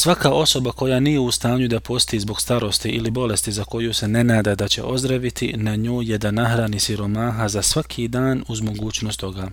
Svaka osoba koja nije u stanju da posti zbog starosti ili bolesti za koju se ne nada da će ozdraviti, na nju je da nahrani siromaha za svaki dan uz mogućnost toga.